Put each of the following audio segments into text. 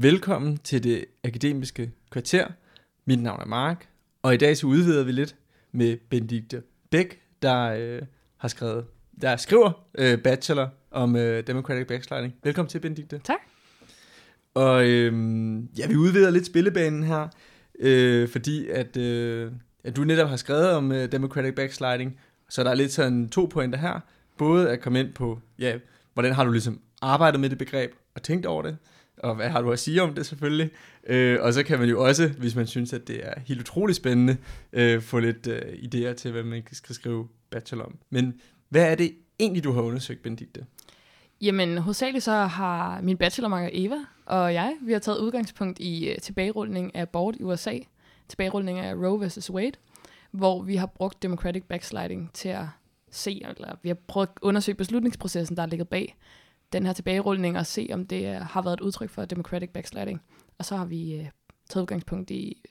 Velkommen til det akademiske kvarter. Mit navn er Mark, og i dag så udvider vi lidt med Benedikte Bæk, der øh, har skrevet, der skriver øh, bachelor om øh, Democratic Backsliding. Velkommen til, Benedikte. Tak. Og øh, ja, vi udvider lidt spillebanen her, øh, fordi at, øh, at du netop har skrevet om øh, Democratic Backsliding, så der er lidt sådan to pointer her. Både at komme ind på, ja, hvordan har du ligesom arbejdet med det begreb og tænkt over det, og hvad har du at sige om det selvfølgelig. Øh, og så kan man jo også, hvis man synes, at det er helt utroligt spændende, øh, få lidt øh, idéer til, hvad man skal skrive bachelor om. Men hvad er det egentlig, du har undersøgt, Benedikte? Jamen, hovedsageligt så har min bachelormakker Eva og jeg, vi har taget udgangspunkt i øh, tilbagerulning af abort i USA, tilbagerulning af Roe vs. Wade, hvor vi har brugt democratic backsliding til at se, eller vi har prøvet at undersøge beslutningsprocessen, der ligger bag den her tilbagerulning, og se, om det øh, har været et udtryk for democratic backsliding. Og så har vi øh, taget udgangspunkt i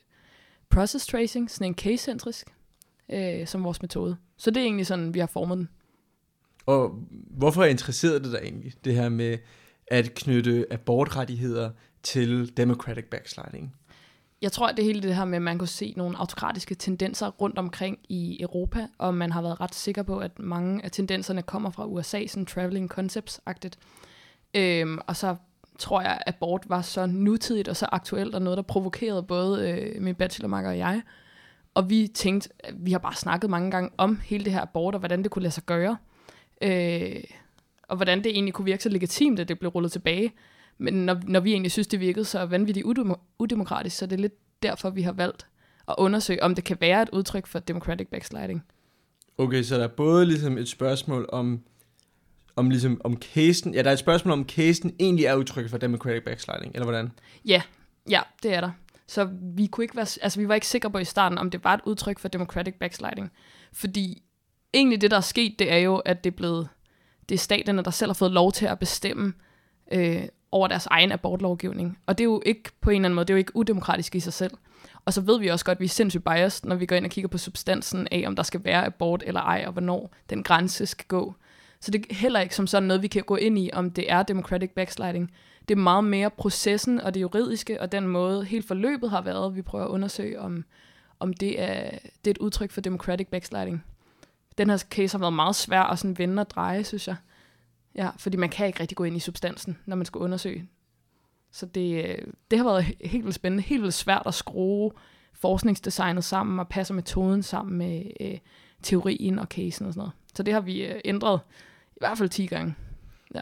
process tracing, sådan en case-centrisk, uh, som vores metode. Så det er egentlig sådan, vi har formet den. Og hvorfor interesserede det dig egentlig, det her med at knytte abortrettigheder til democratic backsliding? Jeg tror, at det hele det her med, at man kunne se nogle autokratiske tendenser rundt omkring i Europa, og man har været ret sikker på, at mange af tendenserne kommer fra USA, sådan traveling concepts-agtigt. Øhm, og så tror jeg, at abort var så nutidigt og så aktuelt, og noget, der provokerede både øh, min bachelormakker og jeg. Og vi tænkte, vi har bare snakket mange gange om hele det her abort, og hvordan det kunne lade sig gøre. Øh, og hvordan det egentlig kunne virke så legitimt, at det blev rullet tilbage. Men når, når vi egentlig synes, det virkede så vanvittigt udem- udemokratisk, så det er lidt derfor, vi har valgt at undersøge, om det kan være et udtryk for democratic backsliding. Okay, så der er både ligesom et spørgsmål om, om ligesom om casen, ja, der er et spørgsmål om casen egentlig er udtryk for democratic backsliding, eller hvordan? Ja, ja, det er der. Så vi kunne ikke være, altså vi var ikke sikre på i starten, om det var et udtryk for democratic backsliding. Fordi egentlig det, der er sket, det er jo, at det er blevet, det er staterne, der selv har fået lov til at bestemme øh, over deres egen abortlovgivning. Og det er jo ikke på en eller anden måde, det er jo ikke udemokratisk i sig selv. Og så ved vi også godt, at vi er sindssygt biased, når vi går ind og kigger på substansen af, om der skal være abort eller ej, og hvornår den grænse skal gå. Så det er heller ikke som sådan noget, vi kan gå ind i, om det er democratic backsliding. Det er meget mere processen og det juridiske, og den måde helt forløbet har været, vi prøver at undersøge, om, om det, er, det er et udtryk for democratic backsliding. Den her case har været meget svær at sådan vende og dreje, synes jeg. Ja, fordi man kan ikke rigtig gå ind i substansen, når man skal undersøge. Så det, det har været helt vildt spændende, helt vildt svært at skrue forskningsdesignet sammen og passe metoden sammen med øh, teorien og casen og sådan noget. Så det har vi øh, ændret i hvert fald 10 gange. Ja.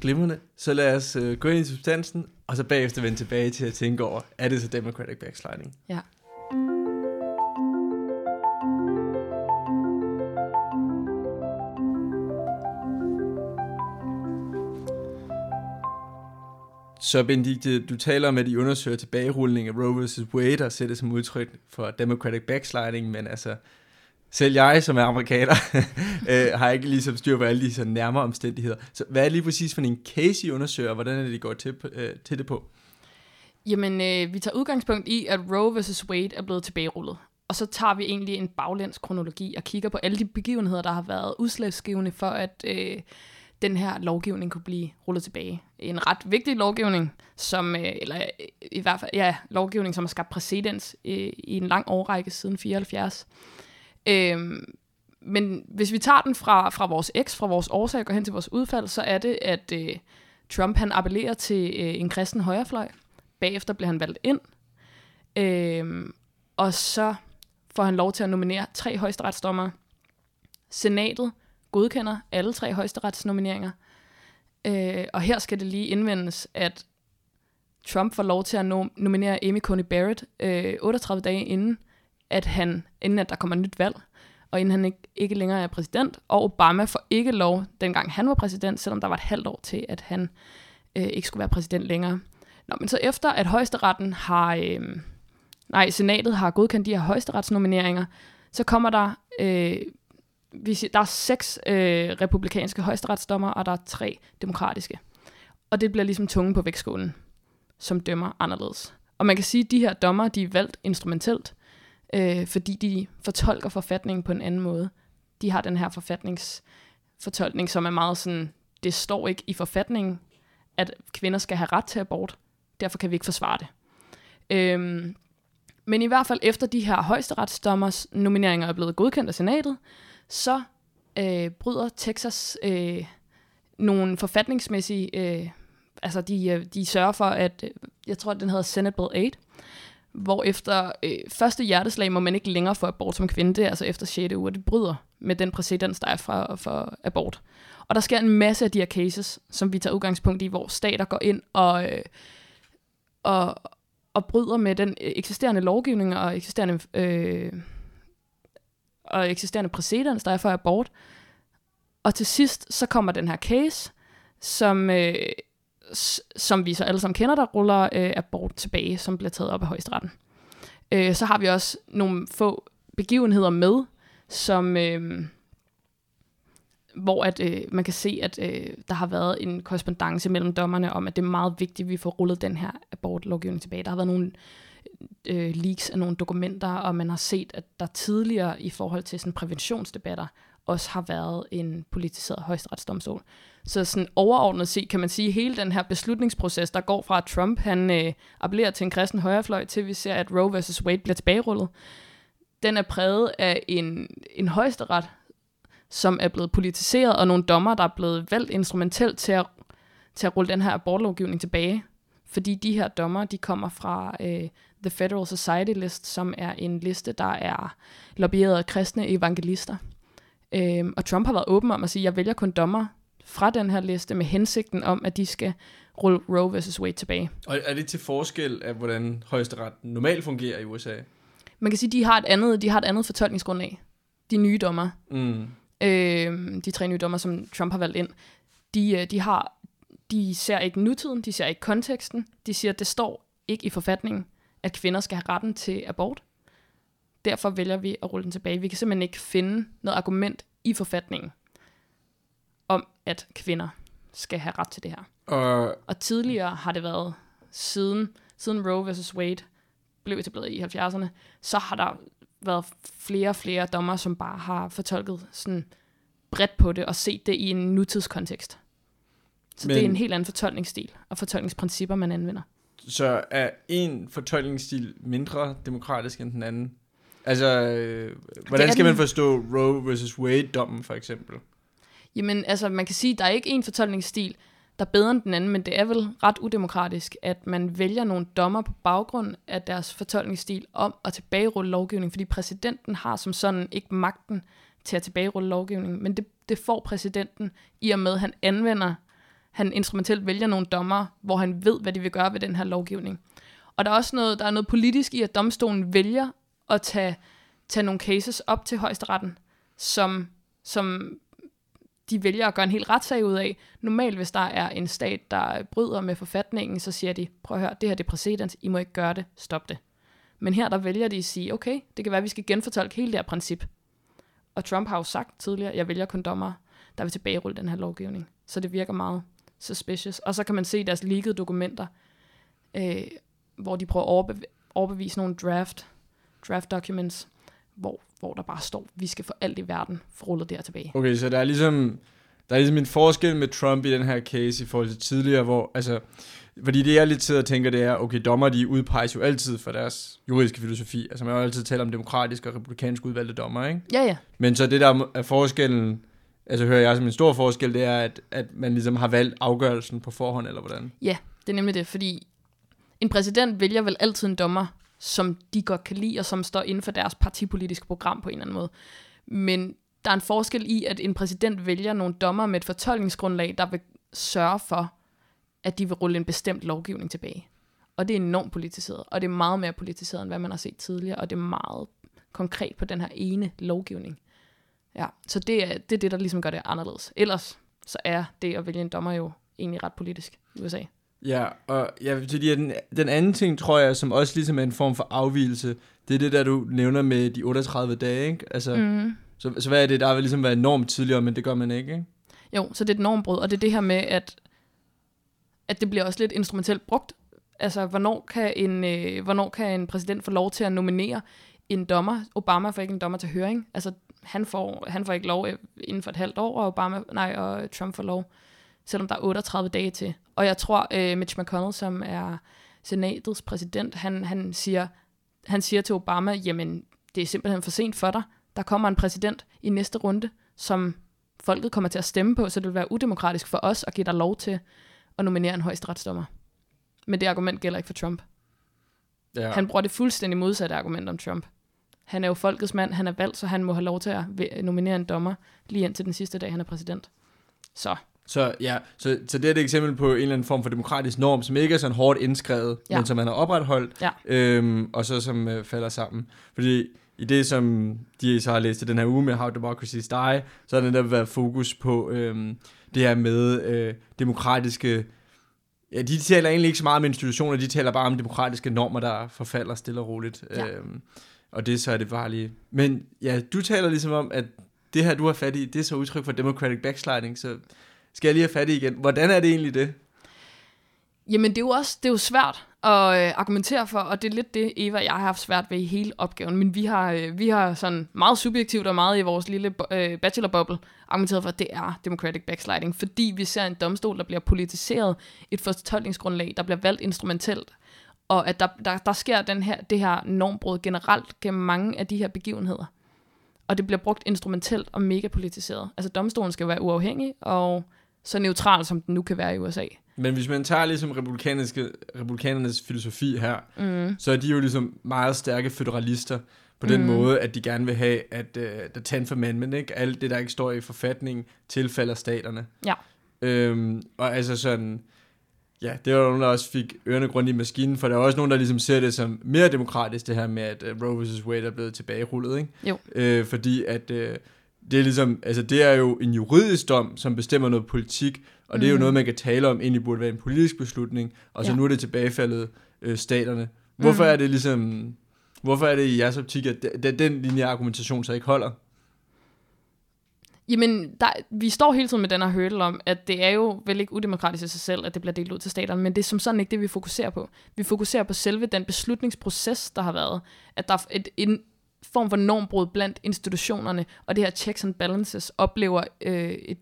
Glimrende. Så lad os øh, gå ind i substansen, og så bagefter vende tilbage til at tænke over, er det så democratic backsliding? Ja. Så Benedikte, du taler om, at I undersøger tilbagerulning af Roe vs. Wade og sætter det som udtryk for democratic backsliding, men altså, selv jeg, som er amerikaner, øh, har ikke ligesom styr på alle de sådan nærmere omstændigheder. Så hvad er lige præcis for en case, I undersøger, og hvordan er det, I går til, øh, til det på? Jamen, øh, vi tager udgangspunkt i, at Roe vs. Wade er blevet tilbagerullet. Og så tager vi egentlig en baglæns kronologi og kigger på alle de begivenheder, der har været udslagsgivende for, at øh, den her lovgivning kunne blive rullet tilbage. En ret vigtig lovgivning, som, øh, eller øh, i hvert fald, ja, lovgivning, som har skabt præcedens i, i en lang årrække siden 74. Øhm, men hvis vi tager den fra, fra vores eks, fra vores årsag og går hen til vores udfald, så er det, at øh, Trump han appellerer til øh, en kristen højrefløj. Bagefter bliver han valgt ind. Øhm, og så får han lov til at nominere tre højesteretsdommere. Senatet godkender alle tre højesteretsnomineringer. Øh, og her skal det lige indvendes, at Trump får lov til at nom- nominere Amy Coney Barrett øh, 38 dage inden, at han, inden at der kommer nyt valg, og inden han ikke, ikke længere er præsident. Og Obama får ikke lov, dengang han var præsident, selvom der var et halvt år til, at han øh, ikke skulle være præsident længere. Nå, men så efter at højesteretten har, øh, nej, senatet har godkendt de her højesteretsnomineringer, så kommer der, øh, vi siger, der er seks øh, republikanske højesteretsdommer, og der er tre demokratiske. Og det bliver ligesom tungen på vægtskålen, som dømmer anderledes. Og man kan sige, at de her dommer, de er valgt instrumentelt, øh, fordi de fortolker forfatningen på en anden måde. De har den her forfatningsfortolkning, som er meget sådan, det står ikke i forfatningen, at kvinder skal have ret til abort. Derfor kan vi ikke forsvare det. Øhm, men i hvert fald efter de her højesteretsdommers nomineringer er blevet godkendt af senatet, så øh, bryder Texas øh, nogle forfatningsmæssige... Øh, altså, de, øh, de sørger for, at... Øh, jeg tror, at den hedder Senate Bill 8, hvor efter øh, første hjerteslag må man ikke længere få abort som kvinde, det er altså efter 6. uge, det bryder med den præcedens, der er for, for abort. Og der sker en masse af de her cases, som vi tager udgangspunkt i, hvor stater går ind og, øh, og, og bryder med den eksisterende lovgivning og eksisterende, øh, og eksisterende præcedens, der er for abort. Og til sidst, så kommer den her case, som, øh, som vi så alle sammen kender, der ruller øh, abort tilbage, som bliver taget op af højesteretten. Øh, så har vi også nogle få begivenheder med, som... Øh, hvor at, øh, man kan se, at øh, der har været en korrespondence mellem dommerne om, at det er meget vigtigt, at vi får rullet den her abortlovgivning tilbage. Der har været nogle øh, leaks af nogle dokumenter, og man har set, at der tidligere i forhold til sådan præventionsdebatter også har været en politiseret højesteretsdomstol. Så sådan overordnet set kan man sige, at hele den her beslutningsproces, der går fra, at Trump han øh, appellerer til en kristen højrefløj, til vi ser, at Roe vs. Wade bliver tilbagerullet, den er præget af en, en højesteret, som er blevet politiseret, og nogle dommer, der er blevet valgt instrumentelt til at, til at rulle den her abortlovgivning tilbage. Fordi de her dommer, de kommer fra øh, The Federal Society List, som er en liste, der er lobbyeret af kristne evangelister. Øhm, og Trump har været åben om at sige, at jeg vælger kun dommer fra den her liste med hensigten om, at de skal rulle Roe vs. Wade tilbage. Og er det til forskel af, hvordan højesteret normalt fungerer i USA? Man kan sige, at de har et andet, de har et andet fortolkningsgrundlag. De nye dommer. Mm øh, de tre nye dommer, som Trump har valgt ind, de, øh, de, har, de ser ikke nutiden, de ser ikke konteksten. De siger, at det står ikke i forfatningen, at kvinder skal have retten til abort. Derfor vælger vi at rulle den tilbage. Vi kan simpelthen ikke finde noget argument i forfatningen om, at kvinder skal have ret til det her. Uh. Og tidligere har det været, siden, siden Roe vs. Wade blev etableret i 70'erne, så har der været flere og flere dommer, som bare har fortolket sådan bredt på det og set det i en nutidskontekst. Så Men, det er en helt anden fortolkningsstil og fortolkningsprincipper, man anvender. Så er en fortolkningsstil mindre demokratisk end den anden? Altså, øh, hvordan skal den... man forstå Roe versus Wade-dommen for eksempel? Jamen, altså, man kan sige, at der er ikke en fortolkningsstil, der er bedre end den anden, men det er vel ret udemokratisk, at man vælger nogle dommer på baggrund af deres fortolkningsstil om at tilbagerulle lovgivning, fordi præsidenten har som sådan ikke magten til at tilbagerulle lovgivning, men det, det får præsidenten i og med, at han anvender, han instrumentelt vælger nogle dommer, hvor han ved, hvad de vil gøre ved den her lovgivning. Og der er også noget, der er noget politisk i, at domstolen vælger at tage, tage nogle cases op til højesteretten, som, som de vælger at gøre en helt retssag ud af. Normalt, hvis der er en stat, der bryder med forfatningen, så siger de, prøv at høre, det her det er præcedens, I må ikke gøre det, stop det. Men her, der vælger de at sige, okay, det kan være, at vi skal genfortolke hele det her princip. Og Trump har jo sagt tidligere, jeg vælger kun dommer, der vil tilbagerulle den her lovgivning. Så det virker meget suspicious. Og så kan man se deres leakede dokumenter, øh, hvor de prøver at overbev- overbevise nogle draft, draft documents, hvor, hvor der bare står, vi skal for alt i verden rullet det her tilbage. Okay, så der er ligesom, der er ligesom en forskel med Trump i den her case i forhold til tidligere, hvor, altså, fordi det jeg lidt sidder og tænker, det er, okay, dommer de udpeges jo altid for deres juridiske filosofi. Altså man har jo altid talt om demokratisk og republikansk udvalgte dommer, ikke? Ja, ja. Men så det der er forskellen, altså hører jeg som en stor forskel, det er, at, at man ligesom har valgt afgørelsen på forhånd, eller hvordan? Ja, det er nemlig det, fordi en præsident vælger vel altid en dommer, som de godt kan lide, og som står inden for deres partipolitiske program på en eller anden måde. Men der er en forskel i, at en præsident vælger nogle dommer med et fortolkningsgrundlag, der vil sørge for, at de vil rulle en bestemt lovgivning tilbage. Og det er enormt politiseret, og det er meget mere politiseret, end hvad man har set tidligere, og det er meget konkret på den her ene lovgivning. Ja, så det er, det er det, der ligesom gør det anderledes. Ellers så er det at vælge en dommer jo egentlig ret politisk i USA. Ja, og ja, fordi den, den anden ting, tror jeg, som også ligesom er en form for afvielse, det er det der, du nævner med de 38 dage, ikke? Altså, mm. så, så hvad er det, der vil ligesom være enormt tidligere, men det gør man ikke, ikke? Jo, så det er et normbrud, og det er det her med, at, at det bliver også lidt instrumentelt brugt. Altså, hvornår kan, en, øh, hvornår kan en præsident få lov til at nominere en dommer? Obama får ikke en dommer til høring. Altså, han får, han får ikke lov inden for et halvt år, og, Obama, nej, og Trump får lov selvom der er 38 dage til. Og jeg tror, uh, Mitch McConnell, som er senatets præsident, han, han, siger, han siger til Obama, jamen, det er simpelthen for sent for dig. Der kommer en præsident i næste runde, som folket kommer til at stemme på, så det vil være udemokratisk for os at give dig lov til at nominere en højesteretsdommer. Men det argument gælder ikke for Trump. Ja. Han bruger det fuldstændig modsatte argument om Trump. Han er jo folkets mand, han er valgt, så han må have lov til at nominere en dommer lige indtil den sidste dag, han er præsident. Så. Så ja, så, så det er et eksempel på en eller anden form for demokratisk norm, som ikke er sådan hårdt indskrevet, ja. men som man har opretholdt, ja. øhm, og så som øh, falder sammen. Fordi i det, som de så har læst i den her uge med How Democracies Die, så har der været fokus på øhm, det her med øh, demokratiske... Ja, de taler egentlig ikke så meget om institutioner, de taler bare om demokratiske normer, der forfalder stille og roligt. Ja. Øhm, og det så er det varlige. Men ja, du taler ligesom om, at det her, du har fat i, det er så udtryk for democratic backsliding, så skal jeg lige have fat i igen. Hvordan er det egentlig det? Jamen, det er jo også det er jo svært at øh, argumentere for, og det er lidt det, Eva og jeg har haft svært ved i hele opgaven. Men vi har, øh, vi har sådan meget subjektivt og meget i vores lille øh, bachelorbubble argumenteret for, at det er democratic backsliding, fordi vi ser en domstol, der bliver politiseret, et fortolkningsgrundlag, der bliver valgt instrumentelt, og at der, der, der sker den her, det her normbrud generelt gennem mange af de her begivenheder. Og det bliver brugt instrumentelt og mega politiseret. Altså domstolen skal være uafhængig og så neutral, som den nu kan være i USA. Men hvis man tager ligesom republikanernes filosofi her, mm. så er de jo ligesom meget stærke federalister på den mm. måde, at de gerne vil have, at uh, the Ten Amendment, ikke? alt det, der ikke står i forfatningen, tilfalder staterne. Ja. Øhm, og altså sådan, ja, det var nogen, der også fik ørerne grund i maskinen, for der er også nogen, der ligesom ser det som mere demokratisk, det her med, at uh, Roe vs. Wade er blevet tilbagerullet, ikke? Jo. Øh, fordi at uh, det er ligesom, altså det er jo en juridisk dom, som bestemmer noget politik, og det er jo mm. noget, man kan tale om, egentlig burde være en politisk beslutning, og så ja. nu er det tilbagefaldet øh, staterne. Hvorfor mm. er det ligesom, hvorfor er det i jeres optik, at den, den linje argumentation så ikke holder? Jamen, der, vi står hele tiden med den her hurdle om, at det er jo vel ikke udemokratisk i sig selv, at det bliver delt ud til staterne, men det er som sådan ikke det, vi fokuserer på. Vi fokuserer på selve den beslutningsproces, der har været. At der er et, en form for normbrud blandt institutionerne, og det her checks and balances oplever øh, et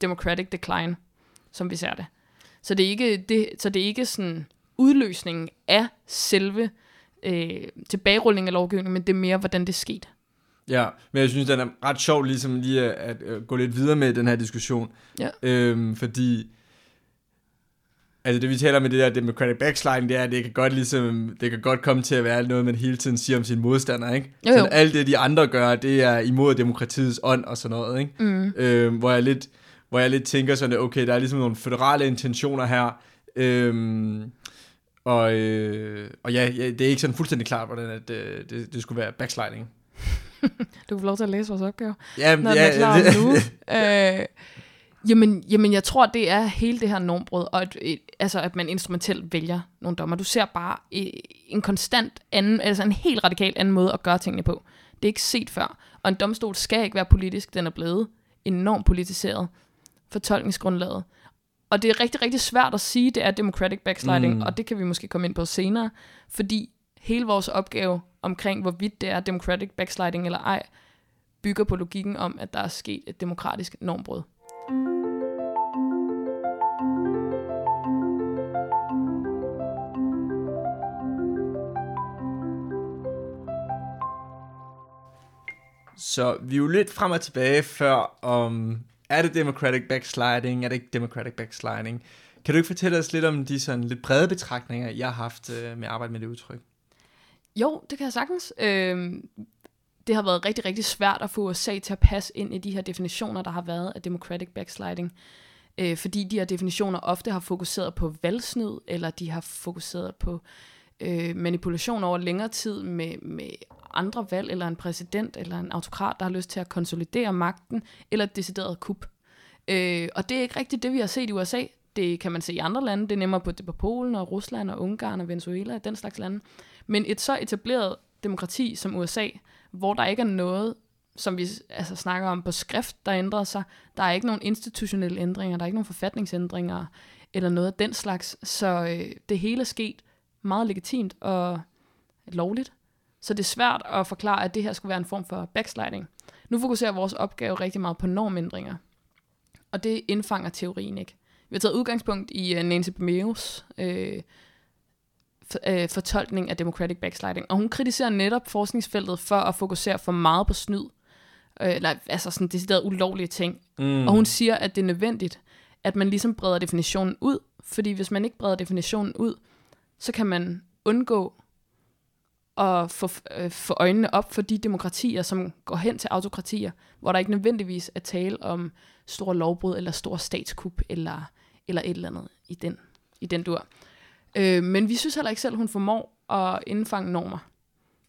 democratic decline, som vi ser det. Så det er ikke, det, så det er ikke sådan udløsningen af selve øh, tilbagerulling af lovgivningen, men det er mere, hvordan det skete. Ja, men jeg synes, det er ret sjovt ligesom lige at, at, gå lidt videre med den her diskussion. Ja. Øhm, fordi Altså det vi taler med det der democratic backsliding, det er, at det kan godt ligesom, det kan godt komme til at være noget, man hele tiden siger om sine modstandere, ikke? Jo, jo. Så alt det, de andre gør, det er imod demokratiets ånd og sådan noget, ikke? Mm. Øhm, hvor jeg lidt, hvor jeg lidt tænker sådan, okay, der er ligesom nogle federale intentioner her, øhm, og, øh, og ja, ja, det er ikke sådan fuldstændig klart, hvordan at, øh, det, det skulle være backsliding. du får lov til at læse vores opgave. Ja, når ja, er klar det, nu. øh, Jamen, jamen, jeg tror, det er hele det her normbrud, og et, et, altså, at man instrumentelt vælger nogle dommer. Du ser bare en konstant anden, altså en helt radikal anden måde at gøre tingene på. Det er ikke set før. Og en domstol skal ikke være politisk, den er blevet enormt politiseret. Fortolkningsgrundlaget. Og det er rigtig, rigtig svært at sige, det er democratic backsliding, mm. og det kan vi måske komme ind på senere, fordi hele vores opgave omkring, hvorvidt det er democratic backsliding eller ej, bygger på logikken om, at der er sket et demokratisk normbrud. Så vi er jo lidt frem og tilbage før om, er det democratic backsliding, er det ikke democratic backsliding? Kan du ikke fortælle os lidt om de sådan lidt brede betragtninger, jeg har haft øh, med at arbejde med det udtryk? Jo, det kan jeg sagtens. Øh, det har været rigtig, rigtig svært at få USA til at passe ind i de her definitioner, der har været af democratic backsliding. Øh, fordi de her definitioner ofte har fokuseret på valgsnyd, eller de har fokuseret på øh, manipulation over længere tid med, med andre valg, eller en præsident, eller en autokrat, der har lyst til at konsolidere magten, eller et decideret kup. Øh, og det er ikke rigtigt det, vi har set i USA. Det kan man se i andre lande. Det er nemmere på det på Polen og Rusland og Ungarn og Venezuela, den slags lande. Men et så etableret demokrati som USA, hvor der ikke er noget, som vi altså, snakker om på skrift, der ændrer sig. Der er ikke nogen institutionelle ændringer, der er ikke nogen forfatningsændringer, eller noget af den slags. Så øh, det hele er sket meget legitimt og lovligt. Så det er svært at forklare, at det her skulle være en form for backsliding. Nu fokuserer vores opgave rigtig meget på normændringer. Og det indfanger teorien ikke. Vi har taget udgangspunkt i uh, Nancy Bermeos øh, for, øh, fortolkning af democratic backsliding. Og hun kritiserer netop forskningsfeltet for at fokusere for meget på snyd. Øh, eller altså sådan decideret ulovlige ting. Mm. Og hun siger, at det er nødvendigt, at man ligesom breder definitionen ud. Fordi hvis man ikke breder definitionen ud, så kan man undgå at få, øh, få øjnene op for de demokratier, som går hen til autokratier, hvor der ikke nødvendigvis er tale om store lovbrud, eller stor statskup, eller, eller et eller andet i den, i den dur. Øh, men vi synes heller ikke selv, hun formår at indfange normer.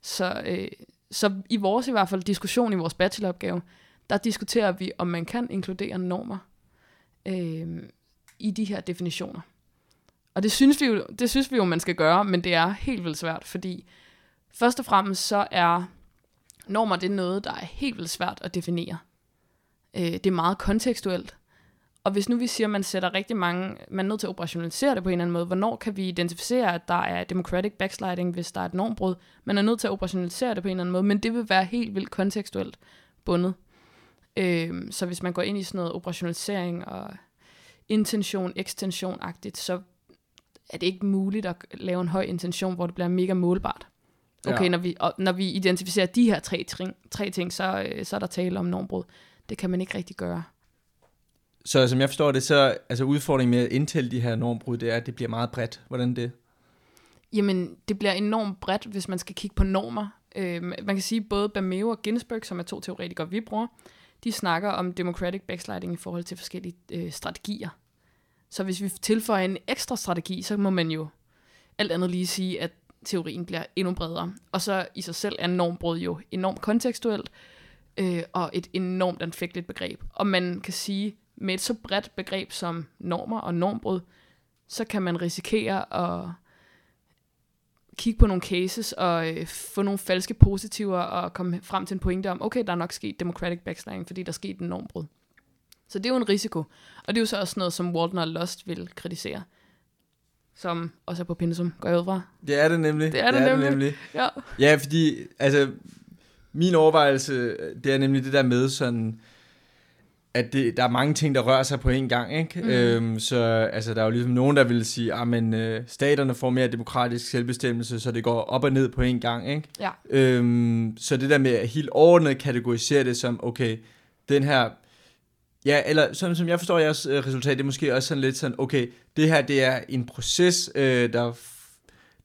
Så, øh, så i vores i hvert fald diskussion i vores bacheloropgave, der diskuterer vi, om man kan inkludere normer øh, i de her definitioner. Og det synes, vi jo, det synes vi jo, man skal gøre, men det er helt vildt svært, fordi først og fremmest så er normer det er noget, der er helt vildt svært at definere. Øh, det er meget kontekstuelt. Og hvis nu vi siger, at man sætter rigtig mange, man er nødt til at operationalisere det på en eller anden måde, hvornår kan vi identificere, at der er democratic backsliding, hvis der er et normbrud? Man er nødt til at operationalisere det på en eller anden måde, men det vil være helt vildt kontekstuelt bundet. Øh, så hvis man går ind i sådan noget operationalisering og intention, ekstension-agtigt, så er det ikke muligt at lave en høj intention, hvor det bliver mega målbart. Okay, ja. når, vi, og når vi identificerer de her tre, ting, tre ting, så, øh, så er der tale om normbrud. Det kan man ikke rigtig gøre. Så som jeg forstår det, så altså udfordringen med at indtælle de her normbrud, det er, at det bliver meget bredt. Hvordan det? Jamen, det bliver enormt bredt, hvis man skal kigge på normer. Øh, man kan sige, både Bameo og Ginsberg, som er to teoretikere, vi bruger, de snakker om democratic backsliding i forhold til forskellige øh, strategier. Så hvis vi tilføjer en ekstra strategi, så må man jo alt andet lige sige, at teorien bliver endnu bredere. Og så i sig selv er normbrud jo enormt kontekstuelt, øh, og et enormt anfægteligt begreb. Og man kan sige, med et så bredt begreb som normer og normbrud, så kan man risikere at kigge på nogle cases og øh, få nogle falske positiver og komme frem til en pointe om, okay, der er nok sket democratic backsliding, fordi der er sket en normbrud. Så det er jo en risiko. Og det er jo så også noget, som Walton og Lost vil kritisere. Som også er på Pensum, går jeg ud fra. Det er det nemlig. Det er det, det, er nemlig. det nemlig. Ja. ja, fordi altså, min overvejelse, det er nemlig det der med sådan, at det, der er mange ting, der rører sig på en gang. Ikke? Mm. Øhm, så altså, der er jo ligesom nogen, der vil sige, at ah, øh, staterne får mere demokratisk selvbestemmelse, så det går op og ned på en gang. Ikke? Ja. Øhm, så det der med at helt ordentligt kategorisere det som, okay, den her Ja, eller sådan som jeg forstår jeres øh, resultat, det er måske også sådan lidt sådan, okay, det her det er en proces, øh, der,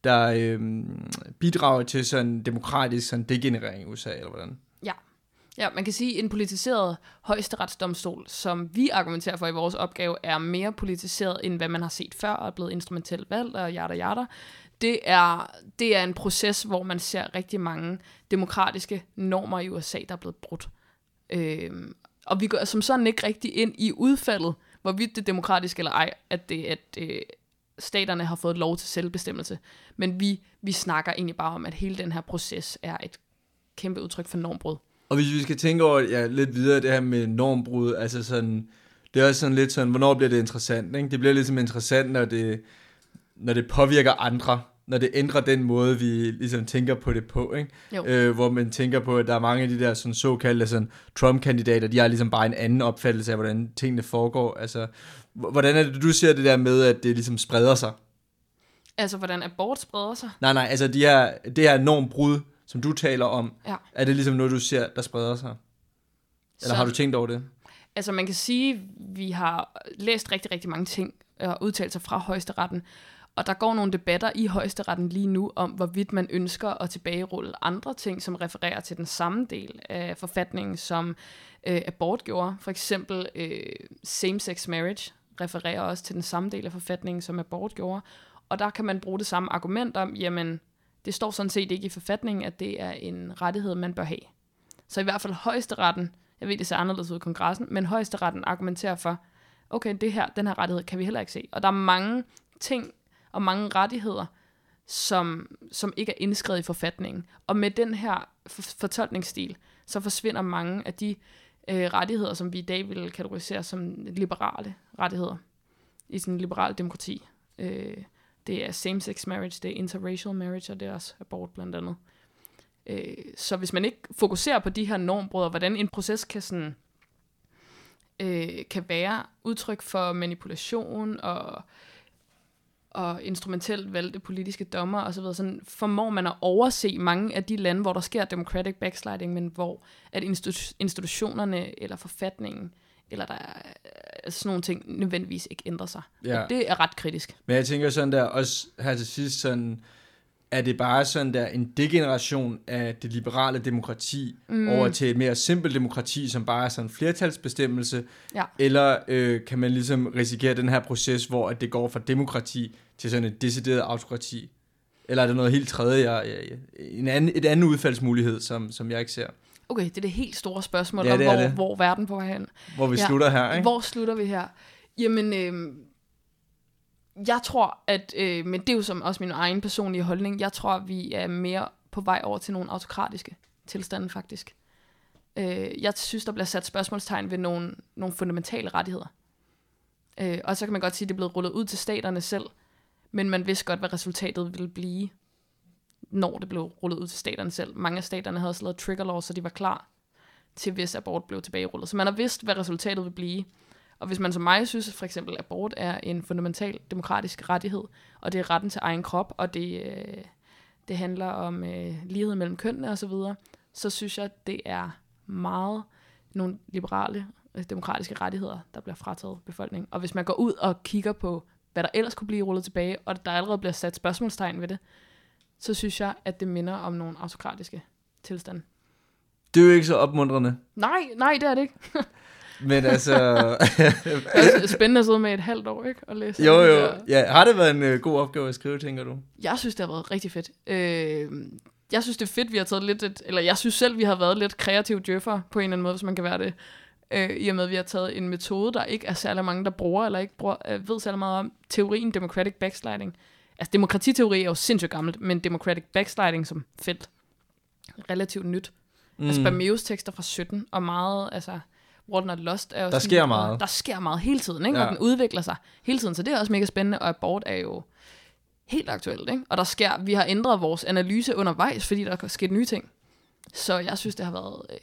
der øh, bidrager til sådan demokratisk sådan degenerering i USA, eller hvordan? Ja. Ja, man kan sige, at en politiseret højesteretsdomstol, som vi argumenterer for i vores opgave, er mere politiseret, end hvad man har set før, og er blevet instrumentelt valgt, og jada jada. Det er, det er en proces, hvor man ser rigtig mange demokratiske normer i USA, der er blevet brudt. Øhm, og vi går som sådan ikke rigtig ind i udfaldet, hvorvidt det er demokratisk eller ej, at, det, at øh, staterne har fået lov til selvbestemmelse. Men vi, vi snakker egentlig bare om, at hele den her proces er et kæmpe udtryk for normbrud. Og hvis vi skal tænke over ja, lidt videre, det her med normbrud, altså sådan, det er også sådan lidt sådan, hvornår bliver det interessant? Ikke? Det bliver ligesom interessant, når det, når det påvirker andre når det ændrer den måde, vi ligesom tænker på det på, ikke? Øh, hvor man tænker på, at der er mange af de der sådan, såkaldte sådan, Trump-kandidater, de har ligesom bare en anden opfattelse af, hvordan tingene foregår. Altså, hvordan er det, du ser det der med, at det ligesom spreder sig? Altså, hvordan abort spreder sig? Nej, nej, altså de her, det her enormt brud, som du taler om, ja. er det ligesom noget, du ser, der spreder sig? Eller så, har du tænkt over det? Altså, man kan sige, vi har læst rigtig, rigtig mange ting og udtalelser fra højesteretten, og der går nogle debatter i højesteretten lige nu om, hvorvidt man ønsker at tilbagerulle andre ting, som refererer til den samme del af forfatningen, som øh, abort gjorde. For eksempel øh, same-sex marriage refererer også til den samme del af forfatningen, som abort gjorde. Og der kan man bruge det samme argument om, jamen, det står sådan set ikke i forfatningen, at det er en rettighed, man bør have. Så i hvert fald højesteretten, jeg ved, det ser anderledes ud i kongressen, men højesteretten argumenterer for, okay, det her, den her rettighed kan vi heller ikke se. Og der er mange ting og mange rettigheder, som, som ikke er indskrevet i forfatningen. Og med den her fortolkningsstil, så forsvinder mange af de øh, rettigheder, som vi i dag vil kategorisere som liberale rettigheder i sådan en liberal demokrati. Øh, det er same-sex marriage, det er interracial marriage, og det er også abort blandt andet. Øh, så hvis man ikke fokuserer på de her normbrud, og hvordan en proces kan sådan øh, kan være udtryk for manipulation og og instrumentelt valgte politiske dommer osv., så sådan formår man at overse mange af de lande, hvor der sker democratic backsliding, men hvor at institu- institutionerne eller forfatningen eller der er sådan nogle ting nødvendigvis ikke ændrer sig. Ja. Og det er ret kritisk. Men jeg tænker sådan der, også her til sidst, sådan, er det bare sådan der en degeneration af det liberale demokrati mm. over til et mere simpelt demokrati, som bare er sådan en flertalsbestemmelse, Ja. eller øh, kan man ligesom risikere den her proces, hvor at det går fra demokrati til sådan et decideret autokrati? Eller er det noget helt tredje, jeg, jeg, en anden, et anden udfaldsmulighed, som, som jeg ikke ser? Okay, det er det helt store spørgsmål Ja, om, hvor, det. hvor verden på vej hen. Hvor vi Ja. slutter her, ikke? Hvor slutter vi her? Jamen, øh, jeg tror, at, øh, men det er jo som også min egen personlige holdning, jeg tror, vi er mere på vej over til nogle autokratiske tilstande, faktisk. Øh, jeg synes, der bliver sat spørgsmålstegn ved nogle, nogle fundamentale rettigheder. Øh, og så kan man godt sige, at det er blevet rullet ud til staterne selv, men man vidste godt, hvad resultatet ville blive, når det blev rullet ud til staterne selv. Mange af staterne havde også lavet trigger laws, så de var klar til, hvis abort blev tilbagerullet. Så man har vidst, hvad resultatet vil blive. Og hvis man som mig synes, at for eksempel abort er en fundamental demokratisk rettighed, og det er retten til egen krop, og det, øh, det handler om øh, lighed mellem kønnene osv., så, så synes jeg, at det er meget nogle liberale øh, demokratiske rettigheder, der bliver frataget befolkningen. Og hvis man går ud og kigger på, hvad der ellers kunne blive rullet tilbage, og der allerede bliver sat spørgsmålstegn ved det, så synes jeg, at det minder om nogle autokratiske tilstande. Det er jo ikke så opmuntrende. Nej, nej, det er det ikke. Men altså... Det er spændende at sidde med et halvt år, ikke? Og læse jo, jo. der- Ja, har det været en øh, god opgave at skrive, tænker du? Jeg synes, det har været rigtig fedt. Øh, jeg synes, det er fedt, vi har taget lidt, et, eller jeg synes selv, vi har været lidt kreative djøffer på en eller anden måde, hvis man kan være det. Øh, I og med, at vi har taget en metode, der ikke er særlig mange, der bruger, eller ikke bruger, øh, ved særlig meget om. Teorien democratic backsliding. Altså, demokratiteori er jo sindssygt gammelt, men democratic backsliding som felt. Relativt nyt. Mm. Altså, Bermeus tekster fra 17, og meget, altså, World Not Lost er jo Der sådan- sker meget. Der sker meget hele tiden, ikke? Ja. Og den udvikler sig hele tiden, så det er også mega spændende, og abort er jo helt aktuelt, ikke? Og der sker, vi har ændret vores analyse undervejs, fordi der er sket nye ting. Så jeg synes, det har været øh,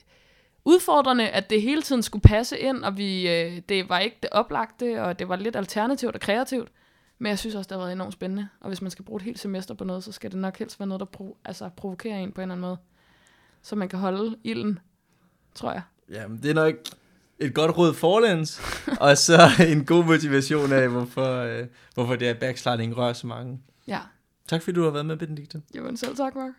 udfordrende, at det hele tiden skulle passe ind, og vi, øh, det var ikke det oplagte, og det var lidt alternativt og kreativt. Men jeg synes også, det har været enormt spændende. Og hvis man skal bruge et helt semester på noget, så skal det nok helst være noget, der provo- altså, provokerer en på en eller anden måde. Så man kan holde ilden, tror jeg. Jamen, det er nok et godt råd forlæns, og så en god motivation af, hvorfor, øh, hvorfor det er backsliding rører så mange. Ja, Tak fordi du har været med, Benedikte. jamen selv tak, Mark.